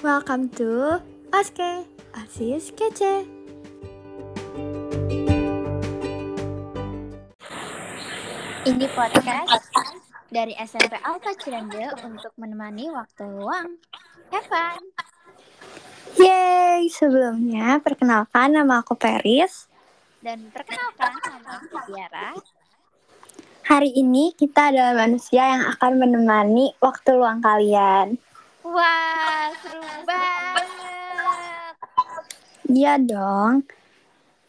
Welcome to Oske Asis Kece. Ini podcast dari SMP Alfa Cirende untuk menemani waktu luang. Have fun! Yeay, sebelumnya perkenalkan nama aku Peris. Dan perkenalkan nama aku Tiara. Hari ini kita adalah manusia yang akan menemani waktu luang kalian. Wah, seru banget! Iya dong.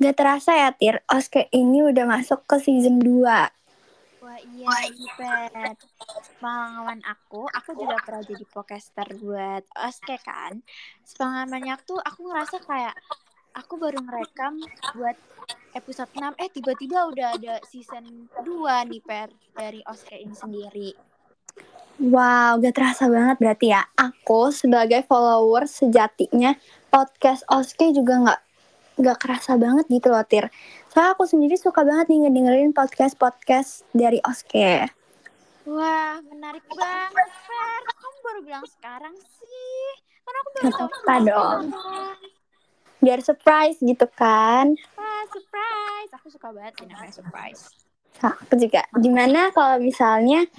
Gak terasa ya Tir, Oske ini udah masuk ke season 2. Wah iya, Pet. Pengalaman aku, aku juga pernah jadi podcaster buat Oske kan. Pengalamannya tuh aku ngerasa kayak aku baru ngerekam buat episode 6, eh tiba-tiba udah ada season 2 nih Per dari Oske ini sendiri. Wow, gak terasa banget berarti ya. Aku sebagai follower sejatinya podcast Oske juga gak, gak kerasa banget gitu loh Tir. Soalnya aku sendiri suka banget nih ngedengerin podcast-podcast dari Oske. Wah, menarik banget, Per. Kamu baru bilang sekarang sih. Karena aku baru tahu juga. dong. Biar surprise gitu kan. Wah, surprise. Aku suka banget sih namanya surprise. Aku juga. Gimana kalau misalnya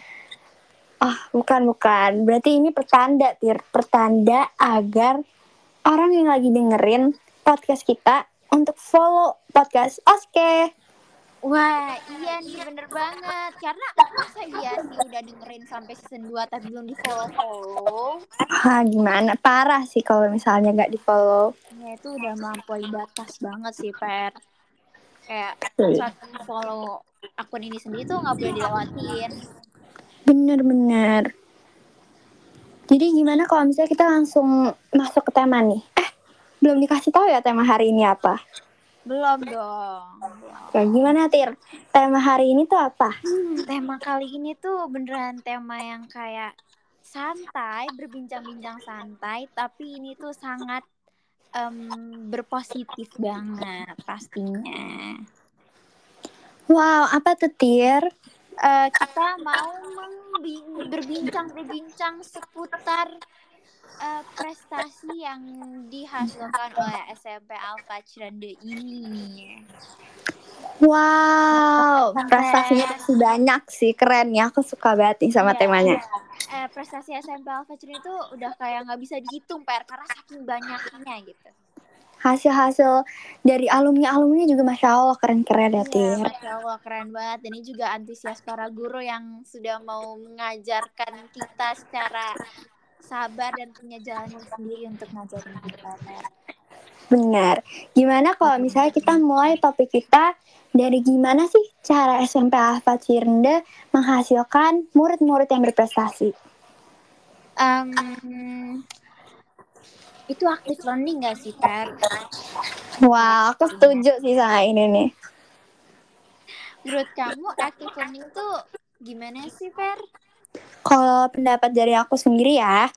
Oh, bukan bukan. Berarti ini pertanda, Tir. Pertanda agar orang yang lagi dengerin podcast kita untuk follow podcast Oske. Wah, iya nih bener banget. Karena masa iya sih udah dengerin sampai season 2 tapi belum di follow-follow. Wah, gimana? Parah sih kalau misalnya nggak di follow. Ya itu udah melampaui batas banget sih, Per. Kayak saat follow akun ini sendiri tuh nggak boleh dilewatin. Bener-bener. Jadi gimana kalau misalnya kita langsung masuk ke tema nih? Eh, belum dikasih tahu ya tema hari ini apa? Belum dong. Oke, gimana Tir? Tema hari ini tuh apa? Hmm, tema kali ini tuh beneran tema yang kayak santai, berbincang-bincang santai, tapi ini tuh sangat em, berpositif banget pastinya. Wow, apa tuh Tir? Eh, kita mau membi- berbincang-berbincang seputar eh, prestasi yang dihasilkan oleh SMP Alfa Cirende ini. Wow, prestasinya masih banyak sih, keren ya. Aku suka banget nih sama Iya. temanya. Eh, prestasi SMP Alfa Cirende itu udah kayak nggak bisa dihitung per karena saking banyaknya gitu. Hasil-hasil dari alumni-alumni juga Masya Allah keren-keren ya, Iya, Tir. Masya Allah keren banget. Ini juga antusias para guru yang sudah mau mengajarkan kita secara sabar dan punya jalan sendiri untuk ngajarin kita. Benar. Gimana kalau misalnya kita mulai topik kita dari gimana sih cara SMP Alfa Cirende menghasilkan murid-murid yang berprestasi? Em, itu aktif learning gak sih, Per? Wah, aku setuju sih sama ini nih. Menurut kamu active learning tuh gimana sih, Per? Kalau pendapat dari aku sendiri ya,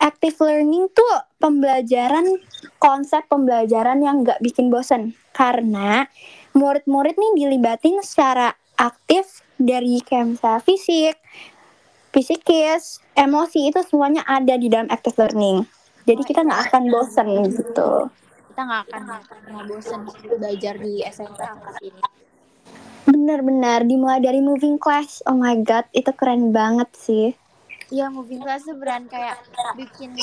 active learning tuh pembelajaran konsep pembelajaran yang nggak bikin bosen karena murid-murid nih dilibatin secara aktif dari kayak misalnya fisik, psikis, emosi itu semuanya ada di dalam active learning. Jadi kita nggak akan bosen gitu. Kita nggak akan pernah bosan belajar di SMP ini. Bener-bener dimulai dari moving class. Oh my god, itu keren banget sih. Iya, moving class tuh beneran kayak bikin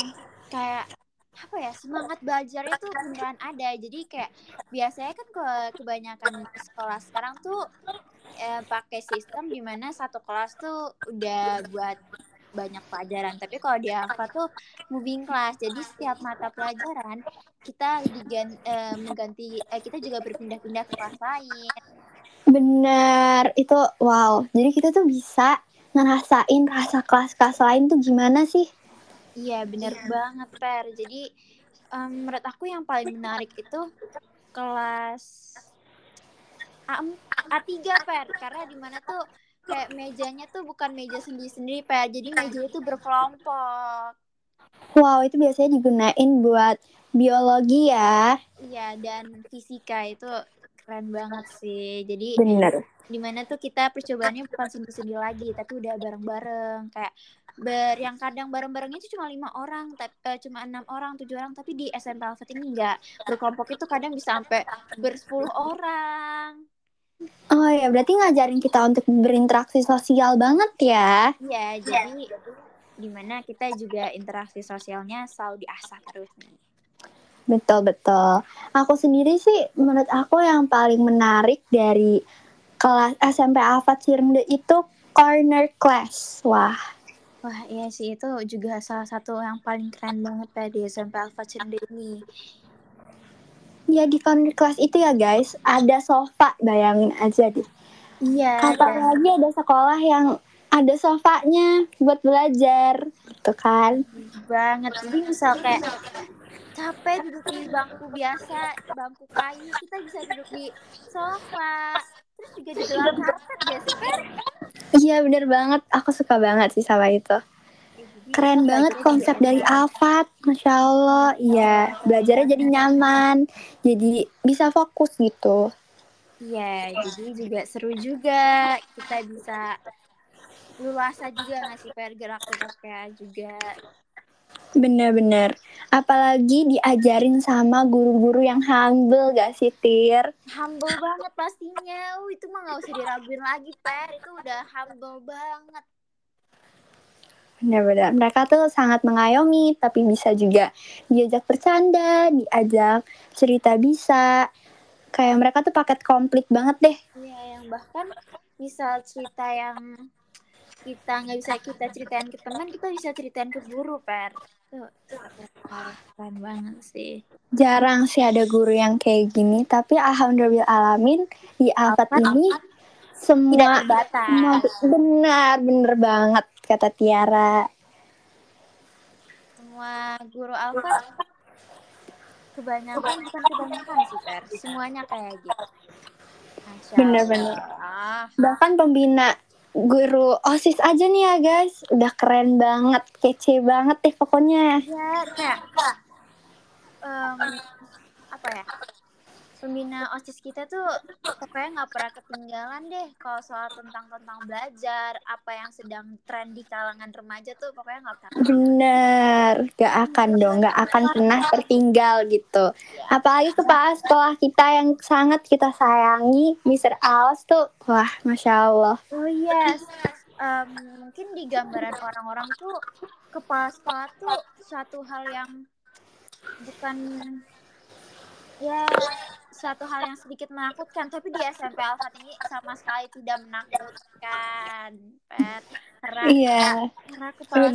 kayak apa ya semangat belajarnya tuh beneran ada. Jadi kayak biasanya kan ke kebanyakan sekolah sekarang tuh eh, pakai sistem di mana satu kelas tuh udah buat banyak pelajaran. Tapi kalau di Alfa tuh moving class. Jadi setiap mata pelajaran kita digan, eh, mengganti eh, kita juga berpindah-pindah ke kelas lain. Bener, itu wow. Jadi kita tuh bisa ngerasain rasa kelas-kelas lain tuh gimana sih? Iya bener banget Per. Jadi em, menurut aku yang paling menarik itu kelas A, A3 Per. Karena di mana tuh kayak mejanya tuh bukan meja sendiri-sendiri Per. Jadi meja itu berkelompok. Wow, itu biasanya digunain buat biologi ya. Iya dan fisika itu keren banget sih. Jadi Bener. di mana tuh kita percobaannya bukan sendiri-sendiri lagi tapi udah bareng-bareng kayak ber yang kadang bareng-barengnya itu cuma lima orang tapi uh, cuma enam orang tujuh orang tapi di SMP Alfat ini enggak berkelompok itu kadang bisa sampai bersepuluh orang Oh ya, berarti ngajarin kita untuk berinteraksi sosial banget ya. Iya, jadi di mana kita juga interaksi sosialnya selalu diasah terus nih. Betul betul. Aku sendiri sih, menurut aku yang paling menarik dari kelas SMP Alfat Cirende itu corner class. Wah. Wah iya sih itu juga salah satu yang paling keren banget ya di SMP Alfat Cirende ini ya di kelas itu ya guys ada sofa bayangin aja deh. Iya kata lagi ada sekolah yang ada sofanya buat belajar gitu kan? Banget. Jadi misal kayak capek duduk di bangku biasa bangku kayu kita bisa duduk di sofa. Terus juga di dalam karpet ya sih iya bener banget aku suka banget sih sama itu Keren banget konsep dari Alfat, Masya Allah. Iya, belajarnya jadi nyaman, jadi bisa fokus gitu. Iya, jadi juga seru juga. Kita bisa luasa juga ngasih PR gerak juga. Bener-bener. Apalagi diajarin sama guru-guru yang humble gak sih, Tir? Humble banget pastinya. Uh, itu mah gak usah diraguin lagi, Per. Itu udah humble banget. Benar-benar. Mereka tuh sangat mengayomi, tapi bisa juga diajak bercanda, diajak cerita bisa. Kayak mereka tuh paket komplit banget deh. Iya, yang bahkan misal cerita yang kita nggak bisa kita ceritain ke teman, kita bisa ceritain ke guru, Per. Keren banget sih. Jarang sih ada guru yang kayak gini, tapi alhamdulillah alamin di Alfat ini semua semua benar benar banget kata Tiara. Semua guru Alfa kebanyakan bukan kebanyakan sih Per, semuanya kayak gitu. Bener-bener. Bahkan pembina guru OSIS aja nih ya guys, udah keren banget, kece banget deh pokoknya. Ya kayak um, apa ya? Pembina osis kita tuh pokoknya nggak pernah ketinggalan deh kalau soal tentang tentang belajar apa yang sedang tren di kalangan remaja tuh pokoknya nggak pernah. Bener gak akan dong gak akan pernah tertinggal gitu. Apalagi kepala sekolah kita yang sangat kita sayangi Mr. Alas tuh wah masya Allah. Oh yes. Um, mungkin di gambaran orang-orang tuh kepala sekolah tuh suatu hal yang bukan ya suatu hal yang sedikit menakutkan tapi di SMP Alfat ini sama sekali tidak menakutkan. Pet karena iya. karena kepala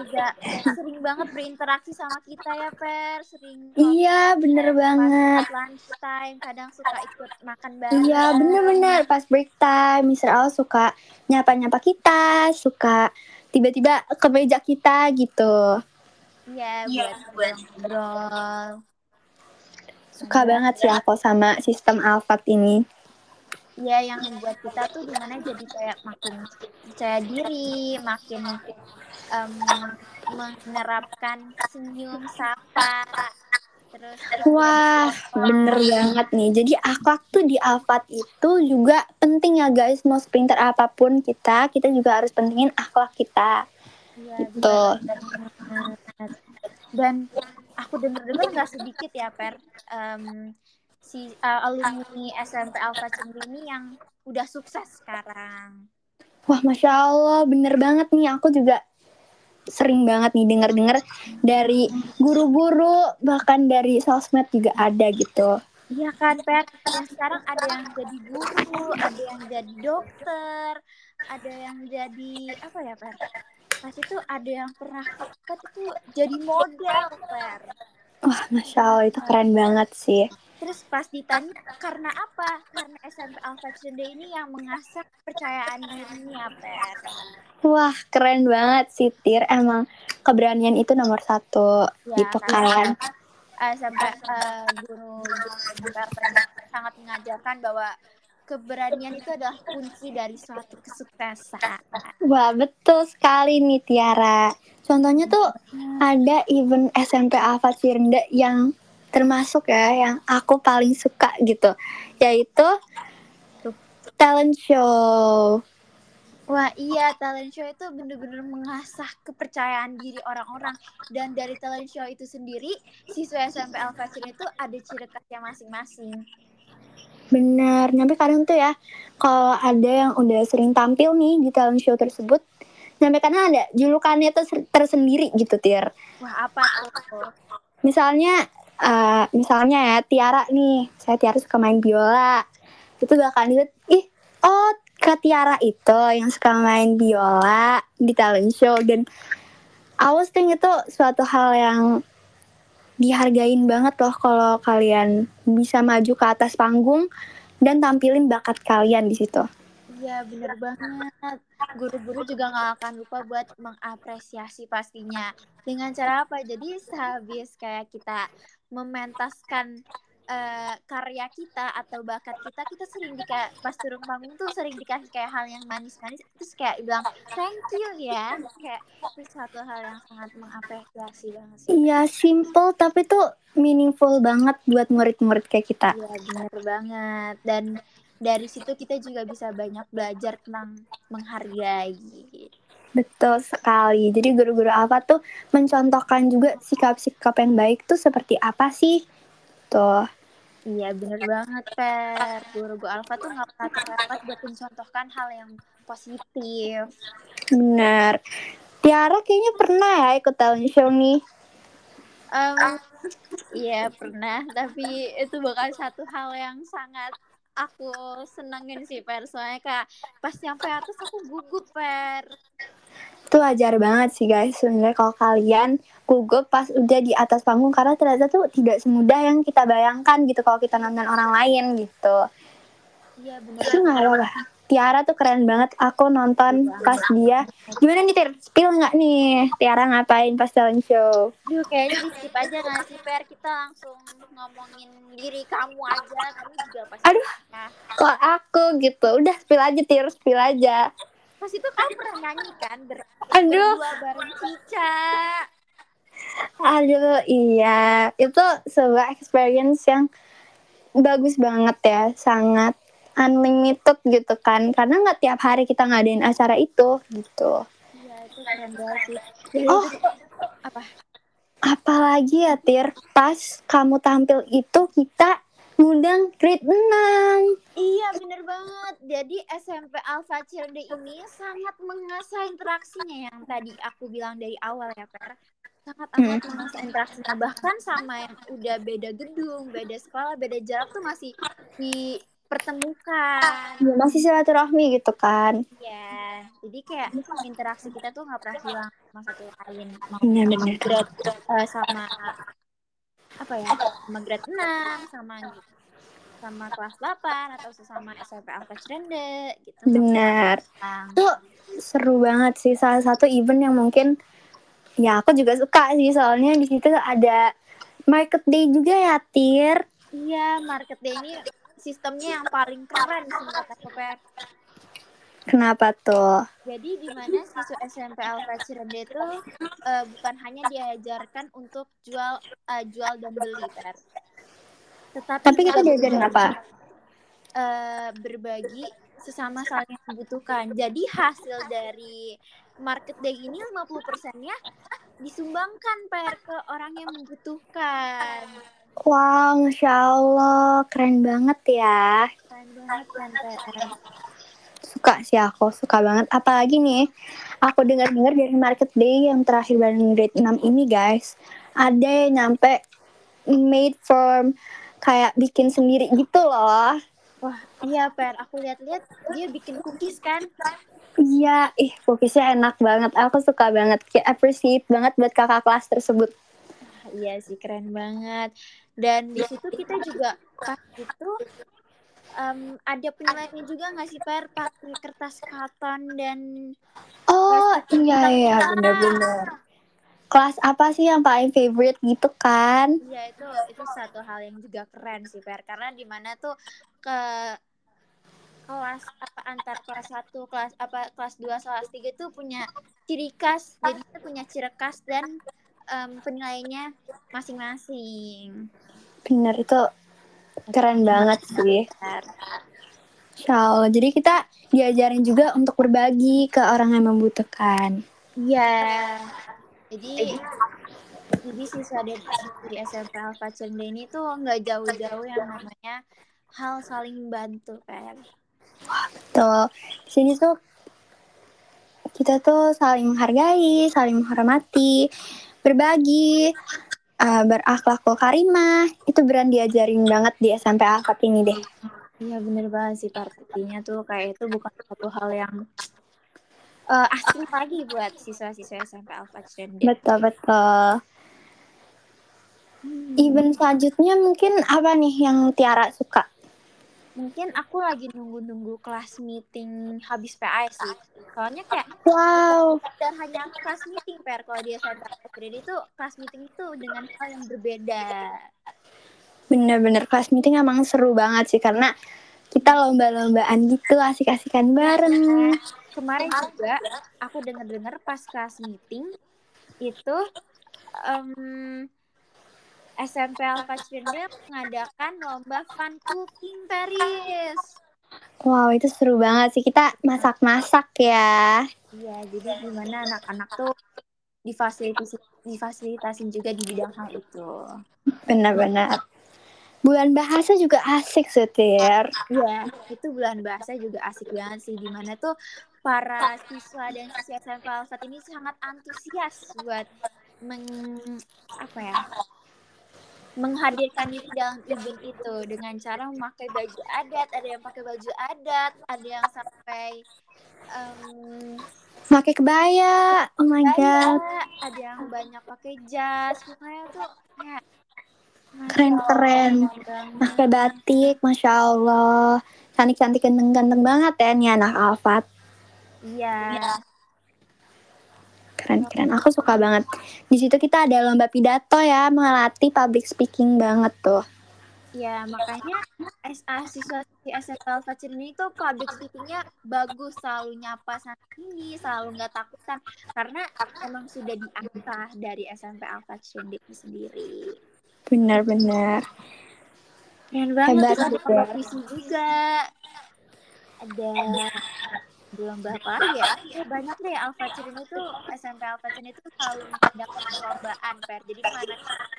juga sering banget berinteraksi sama kita ya Per sering iya bener banget. lunch time kadang suka ikut makan bareng. iya bener-bener pas break time Mister Al suka nyapa-nyapa kita suka tiba-tiba ke meja kita gitu. Iya buat ngobrol Suka banget sih aku sama sistem Alfat ini. Iya, yang membuat kita tuh gimana jadi kayak makin percaya diri, makin um, menerapkan senyum, sapa, terus Wah, bener banget nih. Jadi akhlak tuh di Alfat itu juga penting ya guys. Mau sprinter apa pun kita, kita juga harus pentingin akhlak kita. Iya, gitu. Dan aku dengar-dengar nggak sedikit ya per um, si uh, alumni SMP Alpha Cendri ini yang udah sukses sekarang. Wah, masya Allah, bener banget nih. Aku juga sering banget nih denger-denger dari guru-guru bahkan dari sosmed juga ada gitu. Iya kan, Per? Yang sekarang ada yang jadi guru, ada yang jadi dokter, ada yang jadi apa ya, Per? Pas itu ada yang pernah kan itu jadi model per wah masya allah itu keren banget sih. Terus pas ditanya karena apa? Karena SMP Alpha Cende ini yang mengasah kepercayaan dirinya per wah keren banget sih Tir. Emang keberanian itu nomor satu ya, gitu kan uh, sampai uh, guru guru sangat mengajarkan bahwa keberanian itu adalah kunci dari suatu kesuksesan. Wah, betul sekali nih Tiara. Contohnya tuh hmm. ada event SMP Alfa Cirende yang termasuk ya yang aku paling suka gitu, yaitu talent show. Wah iya, talent show itu bener-bener mengasah kepercayaan diri orang-orang. Dan dari talent show itu sendiri, siswa SMP Alfacin itu ada ciri khasnya masing-masing. Benar, nyampe kadang tuh ya, kalau ada yang udah sering tampil nih di talent show tersebut, nyampe kadang ada julukannya tuh tersendiri gitu, Tir. Wah, apa tuh? Misalnya, uh, misalnya ya, Tiara nih, saya Tiara suka main biola. Itu bakal dilihat, ih, oh Kak Tiara itu yang suka main biola di talent show dan I was think itu suatu hal yang dihargain banget loh kalau kalian bisa maju ke atas panggung dan tampilin bakat kalian di situ. Iya bener banget. Guru-guru juga nggak akan lupa buat mengapresiasi pastinya. Dengan cara apa? Jadi sehabis kayak kita mementaskan uh, karya kita atau bakat kita kita sering di kayak pas turun panggung tuh sering dikasih kayak hal yang manis-manis terus kayak bilang thank you ya kayak itu satu hal yang sangat mengapresiasi banget sih iya simple tapi tuh meaningful banget buat murid-murid kayak kita iya bener banget dan dari situ kita juga bisa banyak belajar tentang menghargai Betul sekali. Jadi guru-guru apa tuh mencontohkan juga sikap-sikap yang baik tuh seperti apa sih? Tuh. Iya bener banget Per. Guru Alfa tuh gak pernah terlewat buat mencontohkan hal yang positif. Bener. Tiara kayaknya pernah ya ikut talent show nih. Um, iya pernah, tapi itu bukan satu hal yang sangat aku senengin sih Per. Soalnya kayak pas nyampe atas aku gugup Per itu wajar banget sih guys. Sebenarnya kalau kalian gugup pas udah di atas panggung karena ternyata tuh tidak semudah yang kita bayangkan gitu kalau kita nonton orang lain gitu. Iya benar itu nggak apa Tiara tuh keren banget. Aku nonton pas dia. Gimana nih Tir? Spill nggak nih? Tiara ngapain pas talent show? Duh kayaknya di skip aja nggak sih Per? Kita langsung ngomongin diri kamu aja. Kamu juga pasti aduh. kok aku gitu? Udah spill aja Tir. Spill aja Pas itu kamu pernah nyanyi kan ber Aduh. berdua bareng Cica. Aduh, iya. Itu sebuah experience yang bagus banget ya, sangat unlimited gitu kan. Karena nggak tiap hari kita ngadain acara itu gitu. Iya, itu keren banget sih. oh, apa? Apalagi ya Tir, pas kamu tampil itu kita ngundang grade 6. Iya bener banget. Jadi SMP Alpha Cirende ini sangat mengasah interaksinya yang tadi aku bilang dari awal ya Per. Sangat amat hmm. mengasah interaksinya. Bahkan sama yang udah beda gedung, beda sekolah, beda jarak tuh masih dipertemukan. Ya, masih silaturahmi gitu kan. Iya. Jadi kayak interaksi kita tuh nggak pernah hilang sama satu lain. Iya benar. Uh, sama apa ya? Sama grade 6 sama sama kelas 8 atau sesama SMP Alfa Rende gitu. Benar. itu seru banget sih. Salah satu event yang mungkin ya aku juga suka sih. Soalnya di situ ada market day juga ya Tir. Iya market day ini sistemnya yang paling keren sih kata Kenapa tuh? Jadi di mana siswa SMP Alfa Cirende itu uh, bukan hanya diajarkan untuk jual uh, jual dan beli, ter. Tetapi Tapi kita diajarin apa? Uh, berbagi sesama saling membutuhkan. Jadi hasil dari market day ini 50 persennya disumbangkan per ke orang yang membutuhkan. Wow, Masya Allah, keren banget ya. Keren banget Per suka sih aku suka banget. Apalagi nih aku dengar-dengar dari market day yang terakhir bareng grade 6 ini guys ada yang nyampe made from kayak bikin sendiri gitu loh. Wah iya per aku lihat-lihat dia bikin cookies kan? Iya ih cookiesnya enak banget. Aku suka banget. Kayak appreciate banget buat kakak kelas tersebut. Iya sih keren banget. Dan di situ kita juga pas itu um, ada penilaiannya juga nggak sih per pakai kertas karton dan oh iya iya benar-benar kelas apa sih yang paling favorite gitu kan? Iya itu itu satu hal yang juga keren sih per karena di mana tuh ke kelas apa antar kelas satu kelas apa kelas dua kelas tiga itu punya ciri khas jadi itu punya ciri khas dan um, penilaiannya masing-masing. Benar itu keren banget sih Insya Allah. Jadi kita diajarin juga untuk berbagi ke orang yang membutuhkan. Iya. Jadi jadi siswa dari, dari SMP Alfa Cende ini tuh nggak jauh-jauh yang namanya hal saling bantu, Per. Tuh, sini tuh kita tuh saling menghargai, saling menghormati, berbagi, uh, berakhlakul karimah. Itu beran diajarin banget di SMP Alfat ini deh. Iya bener banget sih partinya tuh kayak itu bukan satu hal yang uh, asing lagi buat siswa-siswa SMP Alfa Cende. Betul betul. Hmm. Event selanjutnya mungkin apa nih yang Tiara suka? Mungkin aku lagi nunggu-nunggu kelas meeting habis PA sih. Soalnya kayak Wow, dan hanya kelas meeting per kalau dia Alfa Cende itu kelas meeting itu dengan hal yang berbeda. bener-bener kelas meeting emang seru banget sih karena kita lomba-lombaan gitu, asik-asikan bareng. Nah, kemarin juga aku dengar-dengar pas kelas meeting itu em, SMP Alfa Cende mengadakan lomba fun cooking Paris. Wow, itu seru banget sih. Kita masak-masak ya. Iya, jadi gimana anak-anak tuh difasilitasi difasilitasin juga di bidang hal itu. Benar-benar. Bulan bahasa juga asik, Sutir. Iya, itu bulan bahasa juga asik banget sih. Di mana tuh para siswa dan siswa SMP Alfat ini sangat antusias buat meng apa ya menghadirkan diri dalam event itu dengan cara memakai baju adat. Ada yang pakai baju adat, ada yang sampai em, Pakai kebaya. Oh my god. ada yang banyak pakai jas. Pokoknya tuh Keren-keren. Allah, banget. Pakai batik, Masya Allah. Cantik-cantik ganteng-ganteng banget ya nih anak Alfat. Iya. Keren-keren. Aku suka banget. Di situ kita ada lomba pidato ya, melatih public speaking banget tuh. Ya, makanya SA siswa di SMP Alfa ini tuh public speaking-nya bagus, selalu nyapa sana sini, selalu nggak takutan karena emang sudah diasah dari SMP Alfa ini sendiri. Benar-benar. Keren banget Hebat ada juga. Ada lomba apa lagi ya? Ya banyak deh Alfa ini tuh SMP Alfa ini tuh selalu mengadakan perlombaan per. Jadi gimana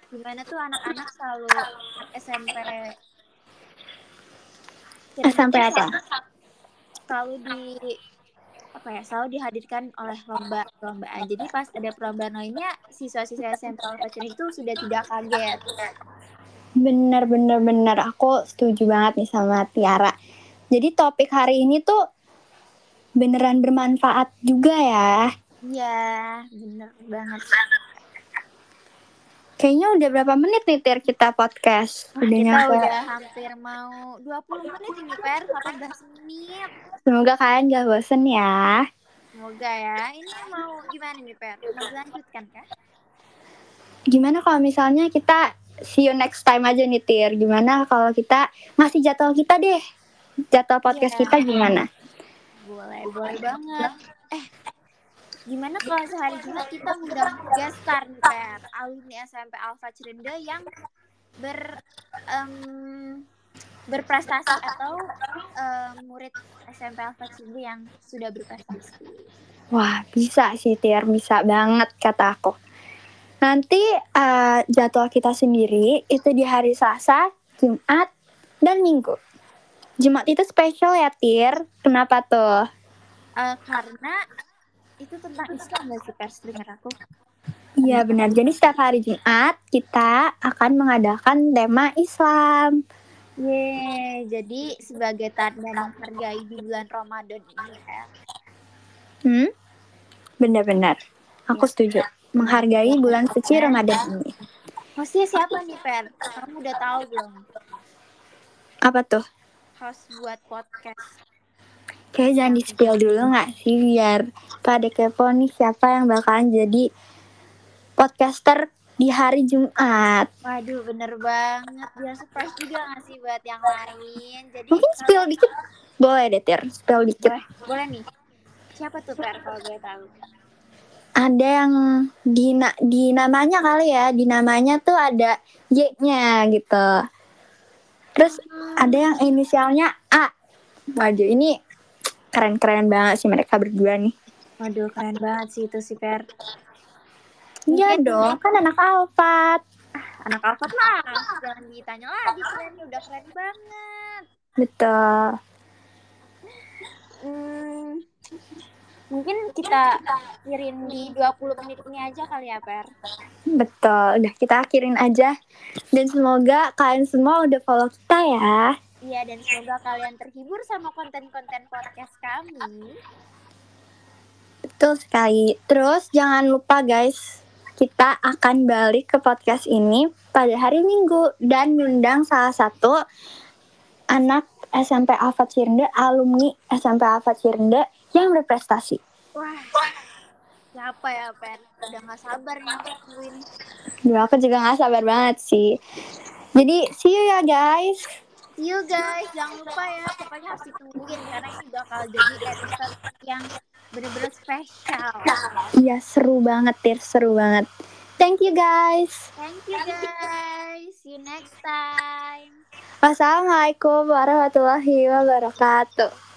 gimana tuh anak-anak selalu SMP SMP apa? selalu di apa ya selalu dihadirkan oleh lomba perlombaan jadi pas ada perlombaan lainnya siswa-siswa SMP Alfa itu sudah tidak kaget Bener, bener, bener. Aku setuju banget nih sama Tiara. Jadi topik hari ini tuh beneran bermanfaat juga ya. iya bener banget Kayaknya udah berapa menit nih Tir kita podcast? Wah, Udah kita nyampe. udah hampir mau 20 menit ini per 18 menit Semoga kalian gak bosen ya. semoga ya ini mau gimana nih per mau dilanjutkan kah Gimana kalau misalnya kita see you next time aja nih Tir? Gimana kalau kita ngasih jadwal kita deh? Jadwal podcast Iya. kita gimana? Boleh boleh banget. Eh gimana kalau sehari Jumat kita ngundang guest star nih per alumni SMP Alfa Cirende yang ber em, berprestasi atau em, murid SMP Alfa Cirende yang sudah berprestasi. Wah, bisa sih Tir, bisa banget kata aku. Nanti eh, jadwal kita sendiri itu di hari Selasa, Jumat, dan Minggu. Jumat itu spesial ya Tir. Kenapa tuh? Eh, karena itu tentang Islam gak sih pers dengar aku Iya benar. Jadi setiap hari Jumat kita akan mengadakan tema Islam. Yeay, jadi sebagai tanda menghargai di bulan Ramadan ini ya. Hmm? Benar-benar. Aku setuju. Menghargai bulan suci Ramadan ini. Hostnya siapa nih, Per? Kamu udah tahu belum? Apa tuh? Host buat podcast. Kayak jangan di spill dulu nggak sih biar pada kepo nih siapa yang bakalan jadi podcaster di hari Jumat. Waduh, bener banget. Biar surprise juga gak sih buat yang lain. Jadi Mungkin spill kalian- dikit. Boleh deh Tir, spill dikit. Boleh, boleh nih. Siapa tuh, Per, kalau gue tahu? Ada yang di, na- di namanya kali ya, di namanya tuh ada Y-nya gitu. Terus ada yang inisialnya A. Waduh, ini keren-keren banget sih mereka berdua nih. Waduh, keren banget sih itu sih, Per. Iya dong, kan anak Alfat. Anak Alfat lah, jangan ditanya lagi kerennya udah keren banget. Betul. Hmm, mungkin kita akhirin di 20 menit ini aja kali ya, Per. Betul, udah kita akhirin aja. Dan semoga kalian semua udah follow kita ya. Iya, dan semoga kalian terhibur sama konten-konten podcast kami. Betul sekali. Terus jangan lupa guys, kita akan balik ke podcast ini pada hari Minggu dan mengundang salah satu anak SMP Alfat Cirende, alumni SMP Alfat Cirende yang berprestasi. Wah, siapa ya, Per? Udah gak sabar nih tungguin. Duh, aku juga gak sabar banget sih. Jadi, see you ya guys. See you guys, jangan lupa ya, pokoknya harus ditungguin karena ini bakal jadi episode yang bener-bener spesial. Iya, seru banget, Tir. Seru banget. Thank you guys. Thank you guys, see you next time. Wassalamualaikum warahmatullahi wabarakatuh.